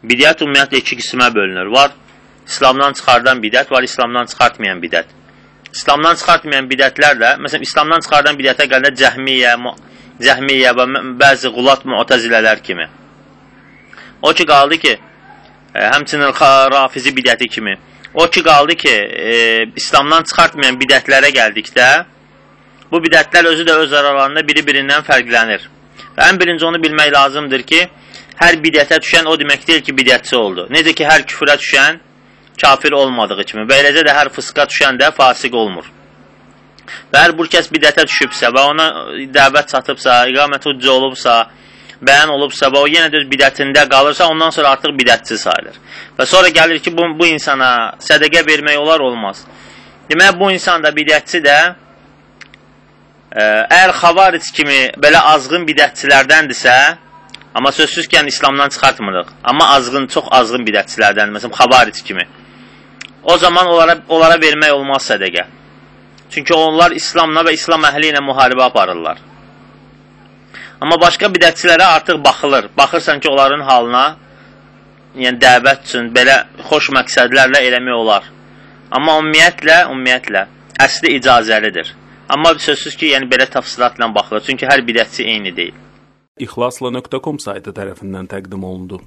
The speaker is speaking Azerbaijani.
Bidət ümumiyyətlə iki qismə bölünür. Var İslamdan çıxardan bidət, var İslamdan çıxartmayan bidət. İslamdan çıxartmayan bidətlər də, məsələn, İslamdan çıxardan bidətə gələndə cəhmiyyə, cəhmiyyə və bəzi qulat müətəzilələr kimi. O ki, qaldı ki, e, həmçinin rafizi bidəti kimi. O ki, qaldı ki, e, İslamdan çıxartmayan bidətlərə gəldikdə, bu bidətlər özü də öz aralarında biri-birindən fərqlənir. Və ən birinci onu bilmək lazımdır ki, hər bidətə düşən o demək deyil ki, bidətçi oldu. Necə ki, hər küfrə düşən kafir olmadığı kimi və eləcə də hər fısqa düşən də fasiq olmur. Və hər bir kəs bidətə düşübsə və ona dəvət çatıbsa, iqamət hüccə olubsa, bəyan olubsa və o yenə də öz bidətində qalırsa, ondan sonra artıq bidətçi sayılır. Və sonra gəlir ki, bu, bu insana sədəqə vermək olar, olmaz. Demək, bu insan da bidətçi də ə, əgər xavaric kimi belə azğın bidətçilərdəndirsə, Amma sözsüz ki, yəni İslamdan çıxartmırıq. Amma azğın, çox azğın bidətçilərdən, məsələn, xavaric kimi. O zaman onlara, onlara vermək olmaz sədəqə. Çünki onlar İslamla və İslam əhli ilə müharibə aparırlar. Amma başqa bidətçilərə artıq baxılır. Baxırsan ki, onların halına, yəni dəvət üçün belə xoş məqsədlərlə eləmək olar. Amma ümumiyyətlə, ümumiyyətlə, əsli icazəlidir. Amma sözsüz ki, yəni belə təfsilatla baxılır. Çünki hər bidətçi eyni deyil. İxlasla.com saytı tərəfindən təqdim olundu.